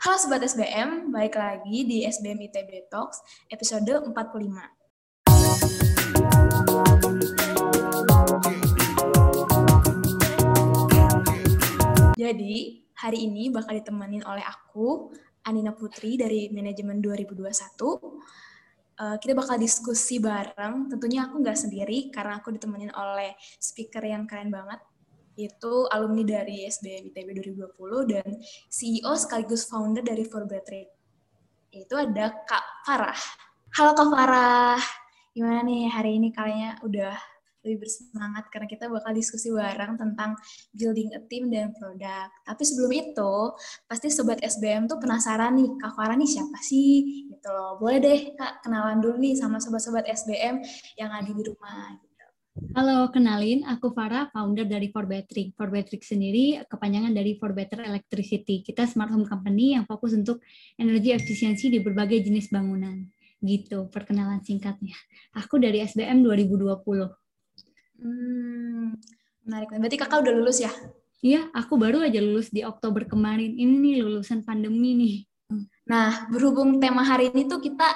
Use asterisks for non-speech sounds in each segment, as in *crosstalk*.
Halo Sobat SBM, balik lagi di SBM ITB Talks, episode 45. Jadi, hari ini bakal ditemenin oleh aku, Anina Putri dari Manajemen 2021. Uh, kita bakal diskusi bareng, tentunya aku nggak sendiri karena aku ditemenin oleh speaker yang keren banget, itu alumni dari SBM ITB 2020 dan CEO sekaligus founder dari Forbetric. Itu ada Kak Farah. Halo Kak Farah, gimana nih hari ini kalian udah lebih bersemangat karena kita bakal diskusi bareng tentang building a team dan produk. Tapi sebelum itu, pasti sobat SBM tuh penasaran nih, Kak Farah nih siapa sih? Gitu loh. Boleh deh Kak kenalan dulu nih sama sobat-sobat SBM yang ada di rumah. Halo, kenalin aku Farah, founder dari Forbetric. Forbetric sendiri kepanjangan dari For Better Electricity. Kita smart home company yang fokus untuk energi efisiensi di berbagai jenis bangunan. Gitu, perkenalan singkatnya. Aku dari SBM 2020. Hmm, menarik. Berarti kakak udah lulus ya? Iya, aku baru aja lulus di Oktober kemarin. Ini nih lulusan pandemi nih. Nah, berhubung tema hari ini tuh kita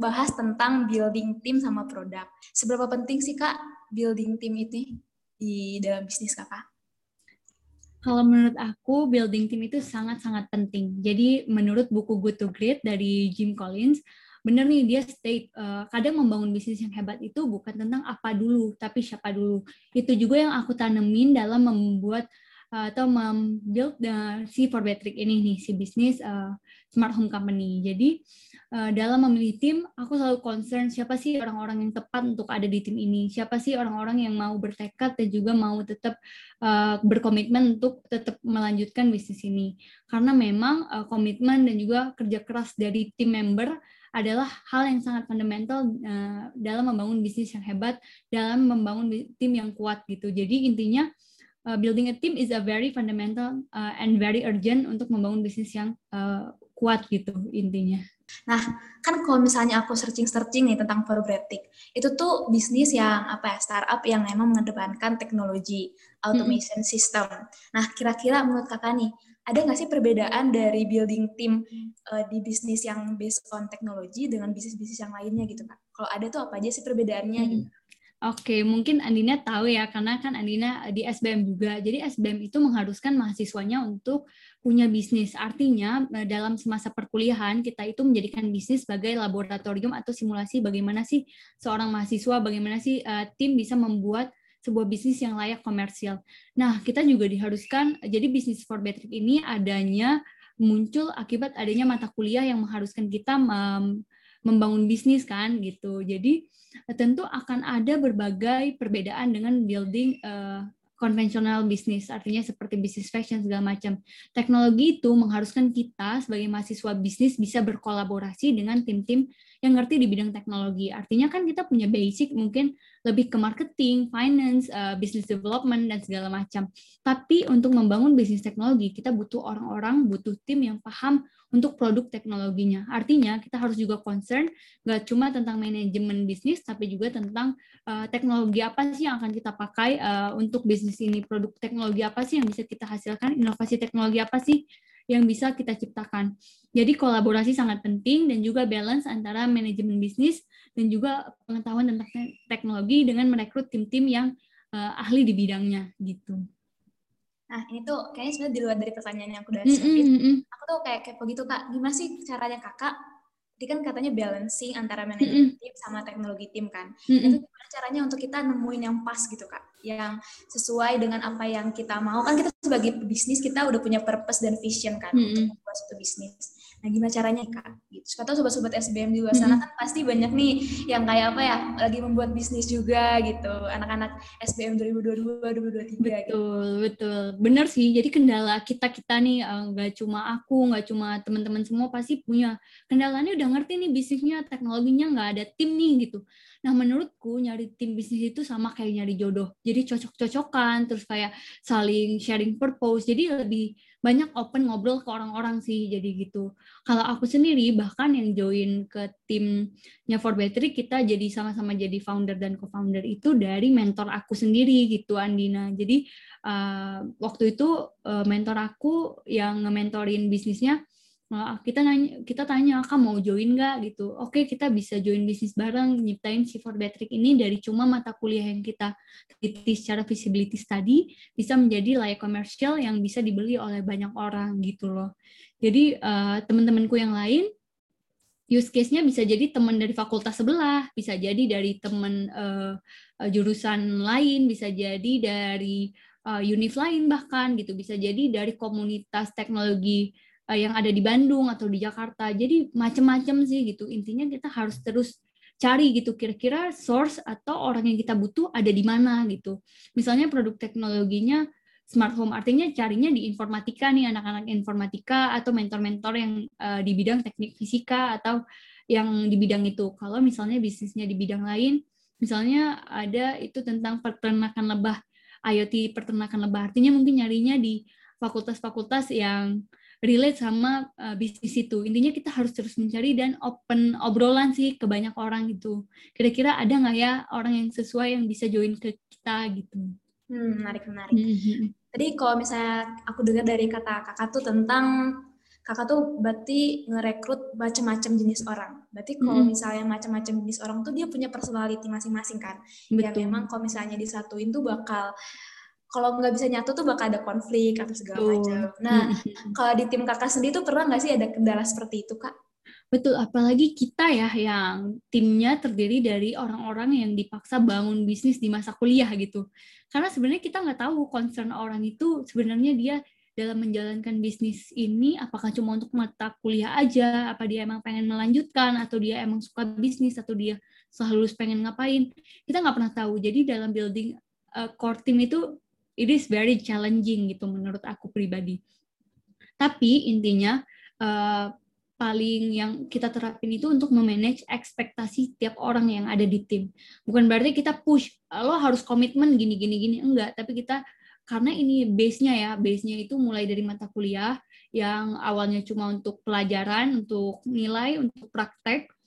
bahas tentang building tim sama produk. Seberapa penting sih Kak building team itu di dalam bisnis kakak? Kalau menurut aku, building team itu sangat-sangat penting. Jadi menurut buku Good to Great dari Jim Collins, benar nih dia state uh, kadang membangun bisnis yang hebat itu bukan tentang apa dulu, tapi siapa dulu. Itu juga yang aku tanemin dalam membuat uh, atau membuild uh, si Forbetric ini nih, si bisnis uh, smart home company. Jadi dalam memilih tim, aku selalu concern siapa sih orang-orang yang tepat untuk ada di tim ini, siapa sih orang-orang yang mau bertekad dan juga mau tetap uh, berkomitmen untuk tetap melanjutkan bisnis ini. Karena memang uh, komitmen dan juga kerja keras dari tim member adalah hal yang sangat fundamental uh, dalam membangun bisnis yang hebat, dalam membangun tim yang kuat gitu. Jadi intinya uh, building a team is a very fundamental uh, and very urgent untuk membangun bisnis yang uh, kuat gitu intinya. Nah, kan kalau misalnya aku searching-searching nih tentang Forbetic, itu tuh bisnis yang apa ya, startup yang memang mengedepankan teknologi automation hmm. system. Nah, kira-kira menurut kakak nih, ada nggak sih perbedaan dari building team uh, di bisnis yang based on teknologi dengan bisnis-bisnis yang lainnya gitu kak? Kalau ada tuh apa aja sih perbedaannya? Hmm. Gitu? Oke, mungkin Andina tahu ya, karena kan Andina di SBM juga. Jadi SBM itu mengharuskan mahasiswanya untuk punya bisnis. Artinya eh, dalam semasa perkuliahan kita itu menjadikan bisnis sebagai laboratorium atau simulasi bagaimana sih seorang mahasiswa, bagaimana sih uh, tim bisa membuat sebuah bisnis yang layak komersial. Nah, kita juga diharuskan, jadi bisnis for Betric ini adanya muncul akibat adanya mata kuliah yang mengharuskan kita membangun bisnis kan gitu. Jadi tentu akan ada berbagai perbedaan dengan building uh, konvensional bisnis, artinya seperti bisnis fashion segala macam. Teknologi itu mengharuskan kita sebagai mahasiswa bisnis bisa berkolaborasi dengan tim-tim yang ngerti di bidang teknologi. Artinya kan kita punya basic mungkin lebih ke marketing, finance, uh, business development dan segala macam. Tapi untuk membangun bisnis teknologi kita butuh orang-orang, butuh tim yang paham untuk produk teknologinya. Artinya kita harus juga concern nggak cuma tentang manajemen bisnis, tapi juga tentang uh, teknologi apa sih yang akan kita pakai uh, untuk bisnis ini, produk teknologi apa sih yang bisa kita hasilkan, inovasi teknologi apa sih yang bisa kita ciptakan. Jadi kolaborasi sangat penting dan juga balance antara manajemen bisnis dan juga pengetahuan tentang teknologi dengan merekrut tim-tim yang uh, ahli di bidangnya gitu. Nah, ini tuh kayaknya sebenarnya di luar dari pertanyaan yang aku udah. Mm -hmm. Aku tuh kayak kepo gitu, Kak. Gimana sih caranya Kakak Tadi kan katanya balancing antara manajemen mm -hmm. tim sama teknologi tim kan. Mm -hmm. Itu gimana caranya untuk kita nemuin yang pas gitu kak, yang sesuai dengan apa yang kita mau. Kan kita sebagai bisnis kita udah punya purpose dan vision kan mm -hmm. untuk membuat suatu bisnis. Nah, gimana caranya Kak? Gitu. Siapa tahu sobat-sobat SBM di luar sana kan pasti banyak nih yang kayak apa ya, lagi membuat bisnis juga gitu. Anak-anak SBM 2022 2023 Betul, gitu. betul. Benar sih. Jadi kendala kita-kita nih eh, nggak cuma aku, nggak cuma teman-teman semua pasti punya kendalanya udah ngerti nih bisnisnya, teknologinya nggak ada tim nih gitu. Nah, menurutku nyari tim bisnis itu sama kayak nyari jodoh. Jadi cocok-cocokan, terus kayak saling sharing purpose. Jadi lebih banyak open ngobrol ke orang-orang sih jadi gitu. Kalau aku sendiri bahkan yang join ke timnya For Battery kita jadi sama-sama jadi founder dan co-founder itu dari mentor aku sendiri gitu Andina. Jadi uh, waktu itu uh, mentor aku yang nge-mentorin bisnisnya kita nanya, kita tanya, kak mau join nggak gitu? Oke, kita bisa join bisnis bareng, nyiptain si Patrick ini dari cuma mata kuliah yang kita teliti secara visibility study bisa menjadi layak komersial yang bisa dibeli oleh banyak orang gitu loh. Jadi uh, teman-temanku yang lain use case-nya bisa jadi teman dari fakultas sebelah, bisa jadi dari teman uh, jurusan lain, bisa jadi dari uh, univ lain bahkan gitu, bisa jadi dari komunitas teknologi uh, yang ada di Bandung atau di Jakarta. Jadi macam-macam sih gitu. Intinya kita harus terus cari gitu kira-kira source atau orang yang kita butuh ada di mana gitu. Misalnya produk teknologinya smart home artinya carinya di informatika nih anak-anak informatika atau mentor-mentor yang uh, di bidang teknik fisika atau yang di bidang itu. Kalau misalnya bisnisnya di bidang lain, misalnya ada itu tentang peternakan lebah, IoT peternakan lebah. Artinya mungkin nyarinya di fakultas-fakultas yang relate sama uh, bisnis itu. Intinya kita harus terus mencari dan open obrolan sih ke banyak orang gitu. Kira-kira ada nggak ya orang yang sesuai yang bisa join ke kita gitu. Hmm, menarik, menarik. Mm -hmm. Tadi kalau misalnya aku dengar dari kata kakak tuh tentang kakak tuh berarti ngerekrut macam-macam jenis orang. Berarti kalau mm-hmm. misalnya macam-macam jenis orang tuh dia punya personality masing-masing kan. Ya Betul. Ya memang kalau misalnya disatuin tuh bakal kalau nggak bisa nyatu tuh bakal ada konflik atau segala macam. Nah, mm-hmm. kalau di tim kakak sendiri tuh pernah nggak sih ada kendala seperti itu kak? Betul, apalagi kita ya yang timnya terdiri dari orang-orang yang dipaksa bangun bisnis di masa kuliah gitu karena sebenarnya kita nggak tahu concern orang itu sebenarnya dia dalam menjalankan bisnis ini apakah cuma untuk mata kuliah aja apa dia emang pengen melanjutkan atau dia emang suka bisnis atau dia selalu pengen ngapain kita nggak pernah tahu jadi dalam building uh, core team itu it is very challenging gitu menurut aku pribadi tapi intinya uh, paling yang kita terapin itu untuk memanage ekspektasi tiap orang yang ada di tim. Bukan berarti kita push lo harus komitmen gini gini gini enggak, tapi kita karena ini base-nya ya, base-nya itu mulai dari mata kuliah yang awalnya cuma untuk pelajaran, untuk nilai, untuk praktek, Eh,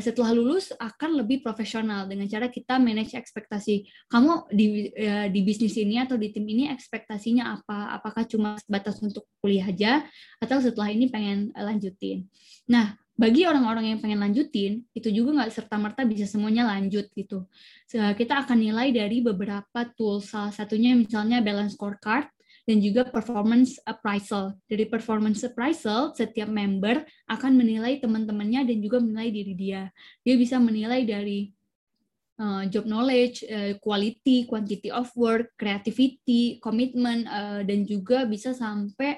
setelah lulus akan lebih profesional dengan cara kita manage ekspektasi. Kamu di eh, di bisnis ini atau di tim ini ekspektasinya apa? Apakah cuma sebatas untuk kuliah aja atau setelah ini pengen lanjutin? Nah, bagi orang-orang yang pengen lanjutin, itu juga nggak serta-merta bisa semuanya lanjut gitu. Kita akan nilai dari beberapa tools, salah satunya misalnya balance scorecard, dan juga performance appraisal. Dari performance appraisal, setiap member akan menilai teman-temannya dan juga menilai diri dia. Dia bisa menilai dari uh, job knowledge, uh, quality, quantity of work, creativity, commitment, uh, dan juga bisa sampai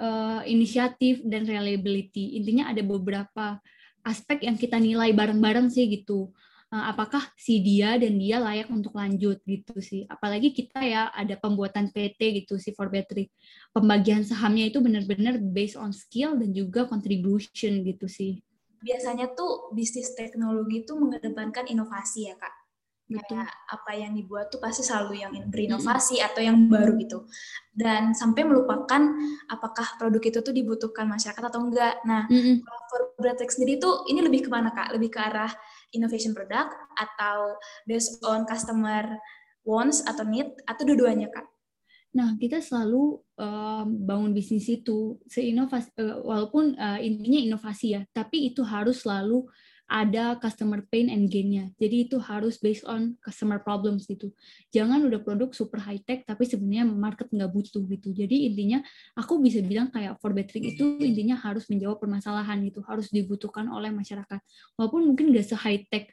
uh, inisiatif dan reliability. Intinya ada beberapa aspek yang kita nilai bareng-bareng sih gitu. Eh, apakah si dia dan dia layak untuk lanjut gitu sih. Apalagi kita ya ada pembuatan PT gitu si for battery. Pembagian sahamnya itu benar-benar based on skill dan juga contribution gitu sih. Biasanya tuh bisnis teknologi itu mengedepankan inovasi ya kak. Betul. Kayak apa yang dibuat tuh pasti selalu yang berinovasi mm -hmm. atau yang baru gitu. Dan sampai melupakan apakah produk itu tuh dibutuhkan masyarakat atau enggak. Nah, mm -hmm. kalau for sendiri tuh ini lebih ke mana kak? Lebih ke arah innovation product atau based on customer wants atau need atau dua-duanya kak? Nah kita selalu uh, bangun bisnis itu seinovasi uh, walaupun uh, intinya inovasi ya, tapi itu harus selalu ada customer pain and gain-nya. Jadi itu harus based on customer problems gitu. Jangan udah produk super high tech tapi sebenarnya market nggak butuh gitu. Jadi intinya aku bisa bilang kayak for battery itu intinya harus menjawab permasalahan gitu, harus dibutuhkan oleh masyarakat. Walaupun mungkin nggak se high tech.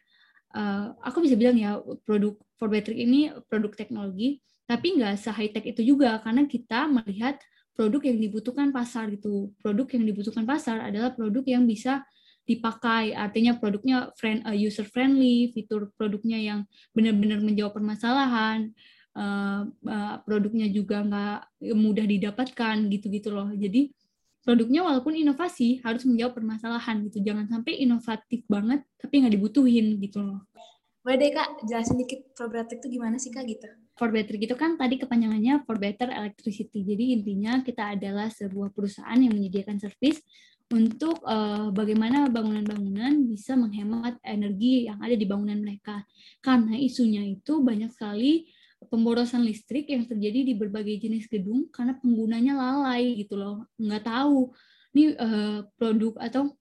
Uh, aku bisa bilang ya produk for battery ini produk teknologi, tapi nggak se high tech itu juga karena kita melihat produk yang dibutuhkan pasar gitu. Produk yang dibutuhkan pasar adalah produk yang bisa dipakai. Artinya produknya friend uh, user friendly fitur produknya yang benar-benar menjawab permasalahan uh, uh, produknya juga nggak mudah didapatkan gitu-gitu loh. Jadi produknya walaupun inovasi harus menjawab permasalahan gitu. Jangan sampai inovatif banget tapi nggak dibutuhin gitu loh. Boleh deh kak jelasin dikit for better itu gimana sih kak gitu? For better gitu kan tadi kepanjangannya for better electricity. Jadi intinya kita adalah sebuah perusahaan yang menyediakan service untuk uh, bagaimana bangunan-bangunan bisa menghemat energi yang ada di bangunan mereka. Karena isunya itu banyak sekali pemborosan listrik yang terjadi di berbagai jenis gedung karena penggunanya lalai gitu loh, nggak tahu. ini uh, produk atau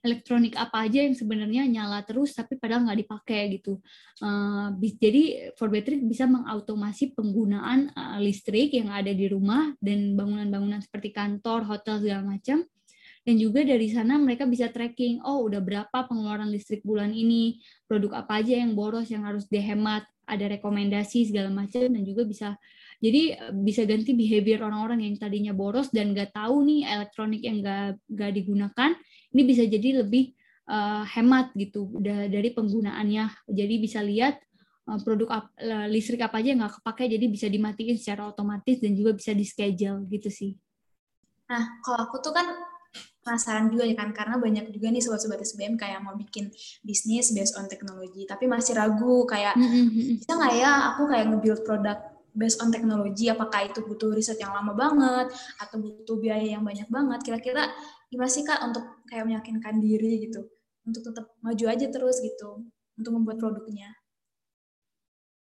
elektronik apa aja yang sebenarnya nyala terus tapi padahal nggak dipakai gitu. Uh, jadi for battery bisa mengautomasi penggunaan uh, listrik yang ada di rumah dan bangunan-bangunan seperti kantor, hotel segala macam. Dan juga dari sana mereka bisa tracking, oh udah berapa pengeluaran listrik bulan ini, produk apa aja yang boros yang harus dihemat, ada rekomendasi segala macam dan juga bisa jadi bisa ganti behavior orang-orang yang tadinya boros dan nggak tahu nih elektronik yang nggak nggak digunakan ini bisa jadi lebih uh, hemat gitu dari penggunaannya. Jadi bisa lihat uh, produk ap, uh, listrik apa aja nggak kepake, jadi bisa dimatiin secara otomatis dan juga bisa di schedule gitu sih. Nah, kalau aku tuh kan penasaran juga ya kan karena banyak juga nih sobat-sobat SBM kayak mau bikin bisnis based on teknologi tapi masih ragu kayak mm-hmm. bisa nggak ya aku kayak nge-build produk based on teknologi? Apakah itu butuh riset yang lama banget atau butuh biaya yang banyak banget? Kira-kira gimana sih kak untuk kayak meyakinkan diri gitu untuk tetap maju aja terus gitu untuk membuat produknya?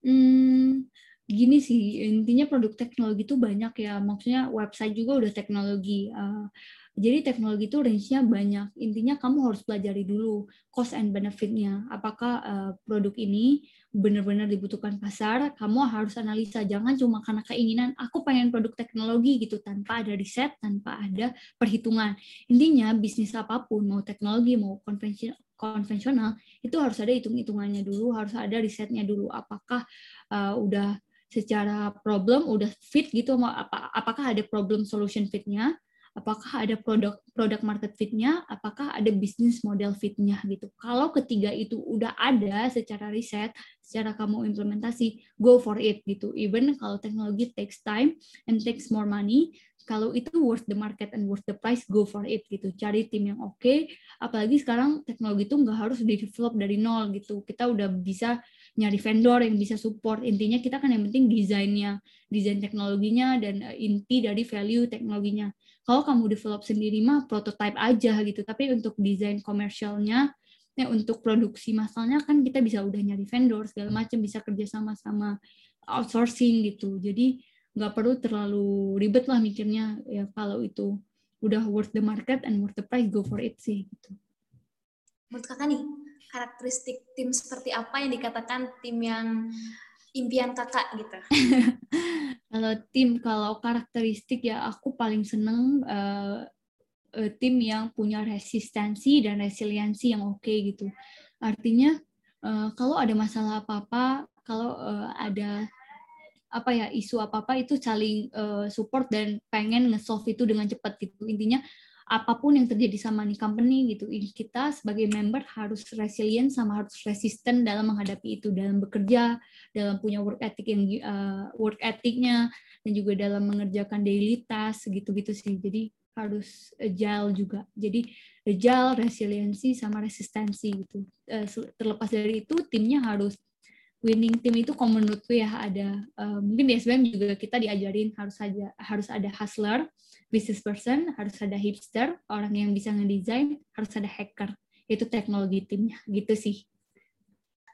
Hmm gini sih intinya produk teknologi itu banyak ya maksudnya website juga udah teknologi uh, jadi teknologi itu range-nya banyak. Intinya kamu harus pelajari dulu cost and benefit-nya. Apakah uh, produk ini benar-benar dibutuhkan pasar, kamu harus analisa. Jangan cuma karena keinginan, aku pengen produk teknologi gitu, tanpa ada riset, tanpa ada perhitungan. Intinya bisnis apa pun, mau teknologi, mau konvensional, itu harus ada hitung-hitungannya dulu, harus ada risetnya dulu. Apakah uh, udah secara problem udah fit gitu apa apakah ada problem solution fitnya apakah ada produk produk market fitnya, apakah ada bisnis model fitnya gitu. Kalau ketiga itu udah ada secara riset, secara kamu implementasi, go for it gitu. Even kalau teknologi takes time and takes more money, kalau itu worth the market and worth the price, go for it gitu. Cari tim yang oke. Okay. Apalagi sekarang teknologi itu nggak harus di develop dari nol gitu. Kita udah bisa nyari vendor yang bisa support. Intinya kita kan yang penting desainnya, desain teknologinya dan eh, inti dari value teknologinya. Kalau kamu develop sendiri mah prototype aja gitu, tapi untuk desain komersialnya ya untuk produksi masalnya kan kita bisa udah nyari vendor segala macam bisa kerja sama sama outsourcing gitu jadi nggak perlu terlalu ribet lah mikirnya ya kalau itu udah worth the market and worth the price go for it sih gitu. Menurut kakak nih karakteristik tim seperti apa yang dikatakan tim yang impian kakak gitu? *laughs* kalau tim, kalau karakteristik ya aku paling seneng uh, tim yang punya resistensi dan resiliensi yang oke okay, gitu. Artinya uh, kalau ada masalah apa-apa, kalau uh, ada apa ya isu apa-apa itu saling uh, support dan pengen nge-solve itu dengan cepat gitu. Intinya apa pun yang terjadi sama nih company gitu kita sebagai member harus resilient sama harus resisten dalam menghadapi itu dalam bekerja dalam punya work ethic yang uh, work ethicnya dan juga dalam mengerjakan daily task gitu-gitu sih. Jadi harus agile juga. Jadi agile resiliensi sama resistensi gitu. Uh, terlepas dari itu timnya harus winning team itu kalau menurutku ya ada uh, mungkin di SBM juga kita diajarin harus ada harus ada hustler business person, harus ada hipster, orang yang bisa ngedesain, harus ada hacker. Itu teknologi timnya, gitu sih.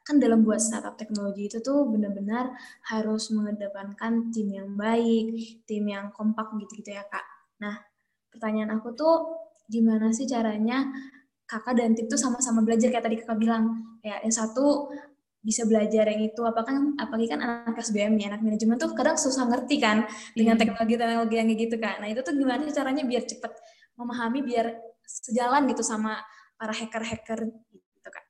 Kan dalam buat startup teknologi itu tuh benar-benar harus mengedepankan tim yang baik, tim yang kompak gitu-gitu ya, Kak. Nah, pertanyaan aku tuh gimana sih caranya kakak dan tim tuh sama-sama belajar kayak tadi kakak bilang. Ya, yang satu bisa belajar yang itu apa kan apalagi kan anak SBM ya anak manajemen tuh kadang susah ngerti kan dengan teknologi-teknologi yang gitu kan nah itu tuh gimana caranya biar cepet memahami biar sejalan gitu sama para hacker-hacker gitu kan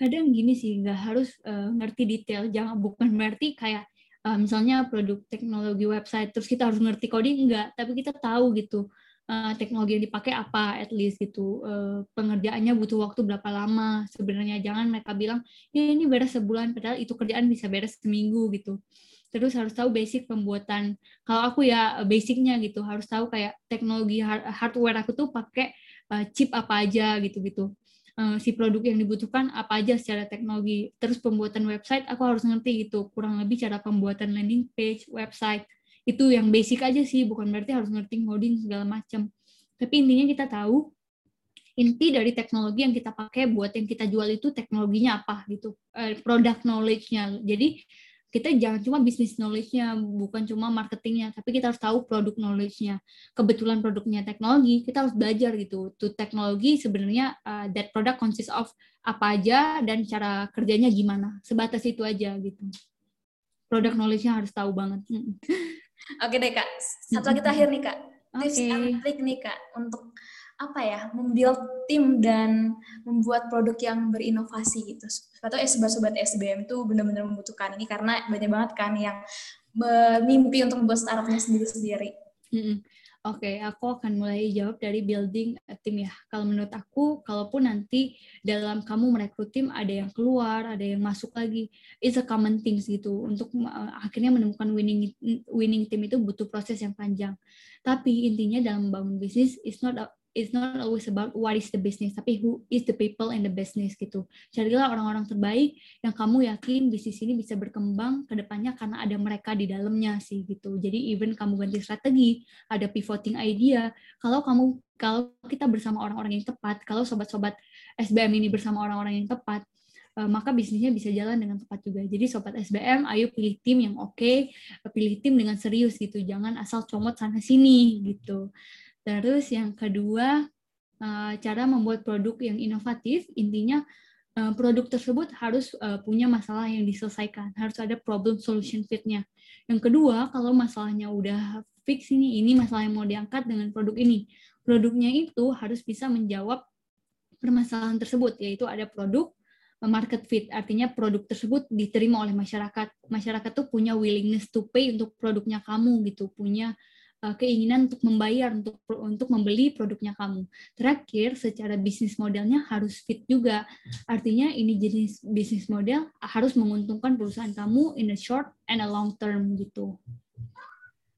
kadang gini sih nggak harus uh, ngerti detail jangan bukan berarti kayak uh, misalnya produk teknologi website terus kita harus ngerti coding enggak tapi kita tahu gitu uh, teknologi yang dipakai apa at least gitu. Uh, pengerjaannya butuh waktu berapa lama sebenarnya. Jangan mereka bilang ya ini beres sebulan padahal itu kerjaan bisa beres seminggu gitu. Terus harus tahu basic pembuatan. Kalau aku ya basicnya gitu harus tahu kayak teknologi hardware aku tuh pakai uh, chip apa aja gitu gitu si produk yang dibutuhkan apa aja secara teknologi. Terus pembuatan website aku harus ngerti gitu kurang lebih cara pembuatan landing page website itu yang basic aja sih bukan berarti harus ngerti coding segala macam tapi intinya kita tahu inti dari teknologi yang kita pakai buat yang kita jual itu teknologinya apa gitu uh, product knowledge-nya jadi kita jangan cuma bisnis knowledge-nya, bukan cuma marketingnya, tapi kita harus tahu produk knowledge-nya. Kebetulan produknya teknologi, kita harus belajar gitu. To teknologi sebenarnya uh, that product consists of apa aja dan cara kerjanya gimana. Sebatas itu aja gitu. Produk knowledge-nya harus tahu banget. Oke deh kak, satu lagi terakhir nih kak. Tips okay. and trick nih kak untuk apa ya membuild tim dan membuat produk yang berinovasi gitu. Atau eh, sobat-sobat SBM itu benar-benar membutuhkan ini karena banyak banget kan yang bermimpi untuk membuat startupnya sendiri-sendiri. -hmm. Oke, okay, aku akan mulai jawab dari building tim ya. Kalau menurut aku, kalaupun nanti dalam kamu merekrut tim ada yang keluar, ada yang masuk lagi, it's a common things gitu. Untuk uh, akhirnya menemukan winning winning team itu butuh proses yang panjang. Tapi intinya dalam membangun bisnis is not it's not always about what is the business, tapi who is the people in the business gitu. Carilah orang-orang terbaik yang kamu yakin bisnis ini bisa berkembang ke depannya karena ada mereka di dalamnya sih gitu. Jadi even kamu ganti strategi, ada pivoting idea, kalau kamu kalau kita bersama orang-orang yang tepat, kalau sobat-sobat SBM ini bersama orang-orang yang tepat, eh, maka bisnisnya bisa jalan dengan tepat juga. Jadi sobat SBM, ayo pilih tim yang oke, okay, pilih tim dengan serius gitu, jangan asal comot sana sini gitu. Terus yang kedua, eh, cara membuat produk yang inovatif, intinya eh, produk tersebut harus eh, punya masalah yang diselesaikan, harus ada problem solution fit-nya. Yang kedua, kalau masalahnya udah fix ini, ini masalah yang mau diangkat dengan produk ini. Produknya itu harus bisa menjawab permasalahan tersebut, yaitu ada produk market fit, artinya produk tersebut diterima oleh masyarakat. Masyarakat tuh punya willingness to pay untuk produknya kamu gitu, punya keinginan untuk membayar untuk untuk membeli produknya kamu. Terakhir, secara bisnis modelnya harus fit juga. Artinya ini jenis bisnis model harus menguntungkan perusahaan kamu in a short and a long term gitu.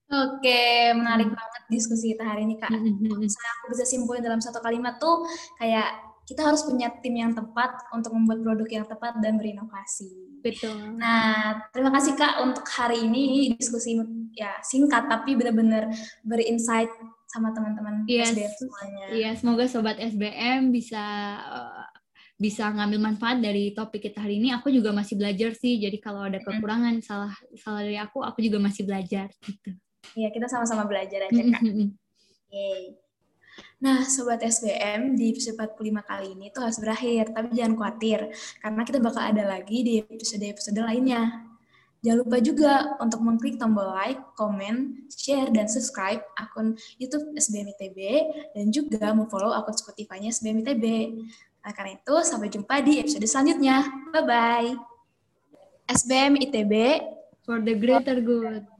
Oke, menarik banget diskusi kita hari ini, Kak. Mm-hmm. Saya aku bisa simpulin dalam satu kalimat tuh kayak kita harus punya tim yang tepat untuk membuat produk yang tepat dan berinovasi. Betul. Nah, terima kasih Kak untuk hari ini diskusi ya singkat tapi benar-benar berinsight sama teman-teman yes. SBM semuanya. Iya, semoga sobat SBM bisa uh, bisa ngambil manfaat dari topik kita hari ini. Aku juga masih belajar sih. Jadi kalau ada kekurangan mm. salah salah dari aku, aku juga masih belajar gitu. Iya, kita sama-sama belajar aja, Kak. Yay. Nah, Sobat SBM, di episode 45 kali ini tuh harus berakhir, tapi jangan khawatir, karena kita bakal ada lagi di episode-episode lainnya. Jangan lupa juga untuk mengklik tombol like, komen, share, dan subscribe akun YouTube SBM ITB, dan juga memfollow akun Spotify-nya SBM ITB. Nah, karena itu, sampai jumpa di episode selanjutnya. Bye-bye. SBM ITB for the greater good.